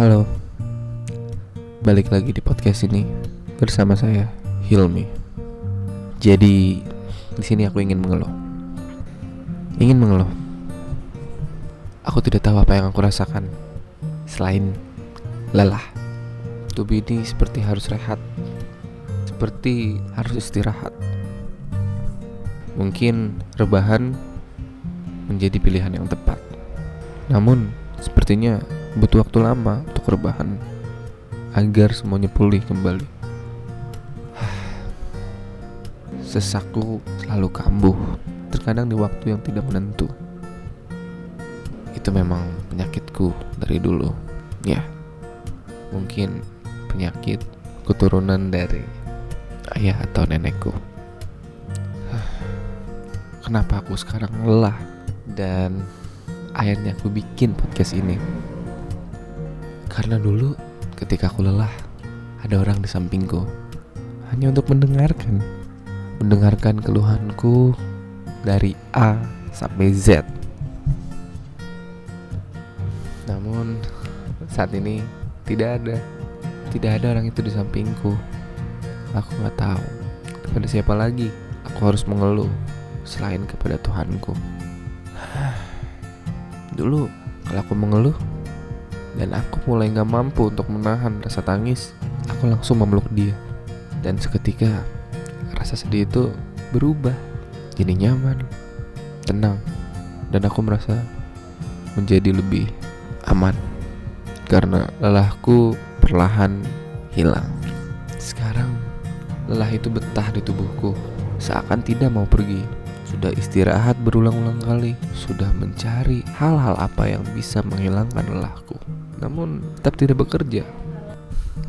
Halo, balik lagi di podcast ini bersama saya Hilmi. Jadi di sini aku ingin mengeluh, ingin mengeluh. Aku tidak tahu apa yang aku rasakan selain lelah. Tubuh ini seperti harus rehat, seperti harus istirahat. Mungkin rebahan menjadi pilihan yang tepat. Namun, sepertinya butuh waktu lama untuk rebahan agar semuanya pulih kembali. Sesakku selalu kambuh, terkadang di waktu yang tidak menentu. Itu memang penyakitku dari dulu. Ya, mungkin penyakit keturunan dari ayah atau nenekku. Kenapa aku sekarang lelah dan akhirnya aku bikin podcast ini? Karena dulu ketika aku lelah, ada orang di sampingku hanya untuk mendengarkan, mendengarkan keluhanku dari A sampai Z. Namun saat ini tidak ada, tidak ada orang itu di sampingku. Aku nggak tahu kepada siapa lagi aku harus mengeluh selain kepada Tuhanku. Dulu kalau aku mengeluh dan aku mulai nggak mampu untuk menahan rasa tangis, aku langsung memeluk dia. Dan seketika rasa sedih itu berubah jadi nyaman, tenang, dan aku merasa menjadi lebih aman karena lelahku perlahan hilang. Sekarang lelah itu betah di tubuhku, seakan tidak mau pergi. Sudah istirahat berulang-ulang kali, sudah mencari hal-hal apa yang bisa menghilangkan lelahku. Namun tetap tidak bekerja.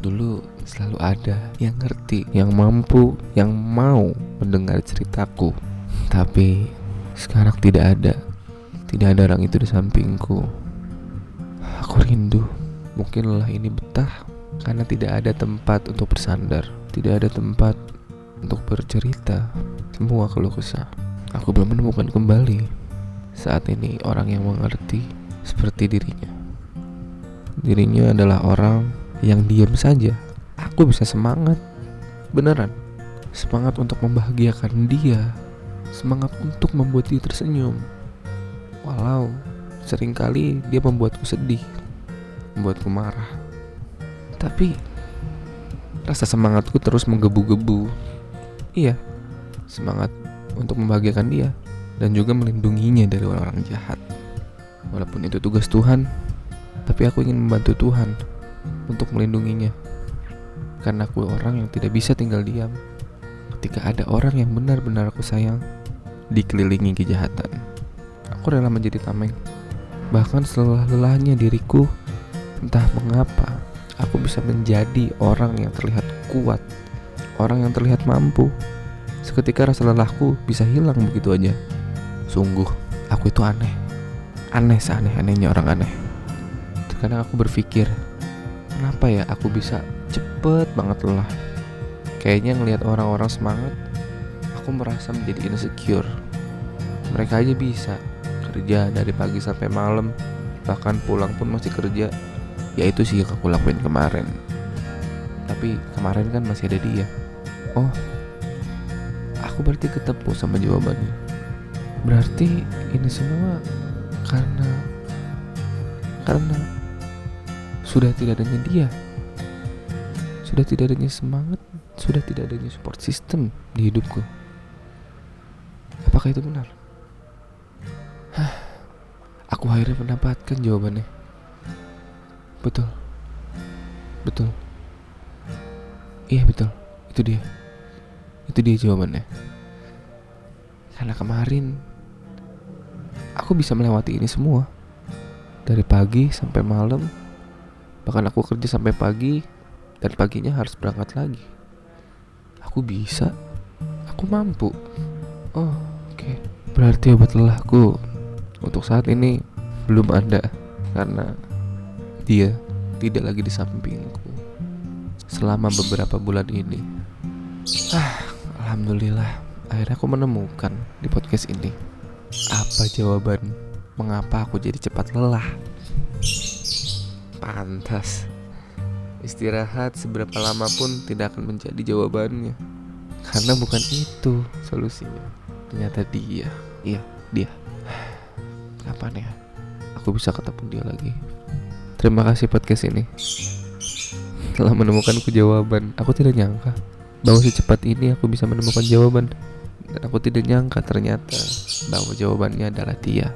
Dulu selalu ada yang ngerti, yang mampu, yang mau mendengar ceritaku. Tapi sekarang tidak ada. Tidak ada orang itu di sampingku. Aku rindu. Mungkin lelah ini betah karena tidak ada tempat untuk bersandar, tidak ada tempat untuk bercerita. Semua keluh kesah. Aku belum menemukan kembali saat ini orang yang mengerti seperti dirinya. Dirinya adalah orang yang diam saja. Aku bisa semangat, beneran. Semangat untuk membahagiakan dia, semangat untuk membuat dia tersenyum. Walau sering kali dia membuatku sedih, membuatku marah. Tapi rasa semangatku terus menggebu-gebu. Iya, semangat untuk membahagiakan dia dan juga melindunginya dari orang-orang jahat. Walaupun itu tugas Tuhan, tapi aku ingin membantu Tuhan untuk melindunginya. Karena aku orang yang tidak bisa tinggal diam ketika ada orang yang benar-benar aku sayang dikelilingi kejahatan. Aku rela menjadi tameng. Bahkan setelah lelahnya diriku, entah mengapa aku bisa menjadi orang yang terlihat kuat, orang yang terlihat mampu, Seketika rasa lelahku bisa hilang begitu aja. Sungguh, aku itu aneh. Aneh seaneh-anehnya orang aneh. Terkadang aku berpikir, kenapa ya aku bisa cepet banget lelah? Kayaknya ngelihat orang-orang semangat, aku merasa menjadi insecure. Mereka aja bisa kerja dari pagi sampai malam, bahkan pulang pun masih kerja. Ya itu sih yang aku lakuin kemarin. Tapi kemarin kan masih ada dia. Oh, aku berarti ketemu sama jawabannya berarti ini semua karena karena sudah tidak adanya dia. Sudah tidak adanya semangat. Sudah tidak adanya support system di hidupku. Apakah itu benar? Hah, aku akhirnya mendapatkan jawabannya. Betul. Betul. Iya betul. Itu dia. Itu dia jawabannya. Karena kemarin aku bisa melewati ini semua. Dari pagi sampai malam. Bahkan aku kerja sampai pagi dan paginya harus berangkat lagi. Aku bisa. Aku mampu. Oh, oke. Okay. Berarti obat lelahku untuk saat ini belum ada karena dia tidak lagi di sampingku selama beberapa bulan ini. Ah, Alhamdulillah, akhirnya aku menemukan di podcast ini apa jawaban mengapa aku jadi cepat lelah. Pantas. Istirahat seberapa lama pun tidak akan menjadi jawabannya. Karena bukan itu solusinya. Ternyata dia. Iya, dia. Kapan ya? Aku bisa ketemu dia lagi. Terima kasih podcast ini. Telah menemukanku jawaban. Aku tidak nyangka bahwa secepat ini aku bisa menemukan jawaban. Dan aku tidak nyangka ternyata bahwa jawabannya adalah dia.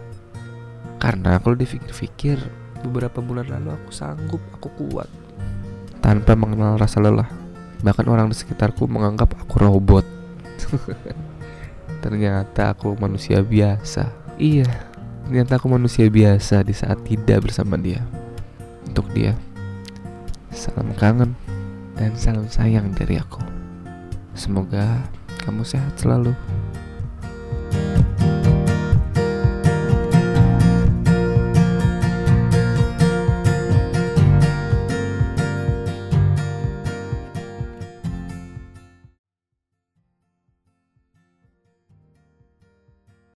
Karena kalau dipikir-pikir, beberapa bulan lalu aku sanggup, aku kuat. Tanpa mengenal rasa lelah. Bahkan orang di sekitarku menganggap aku robot. ternyata aku manusia biasa. Iya, ternyata aku manusia biasa di saat tidak bersama dia. Untuk dia, salam kangen dan salam sayang dari aku. Semoga kamu sehat selalu.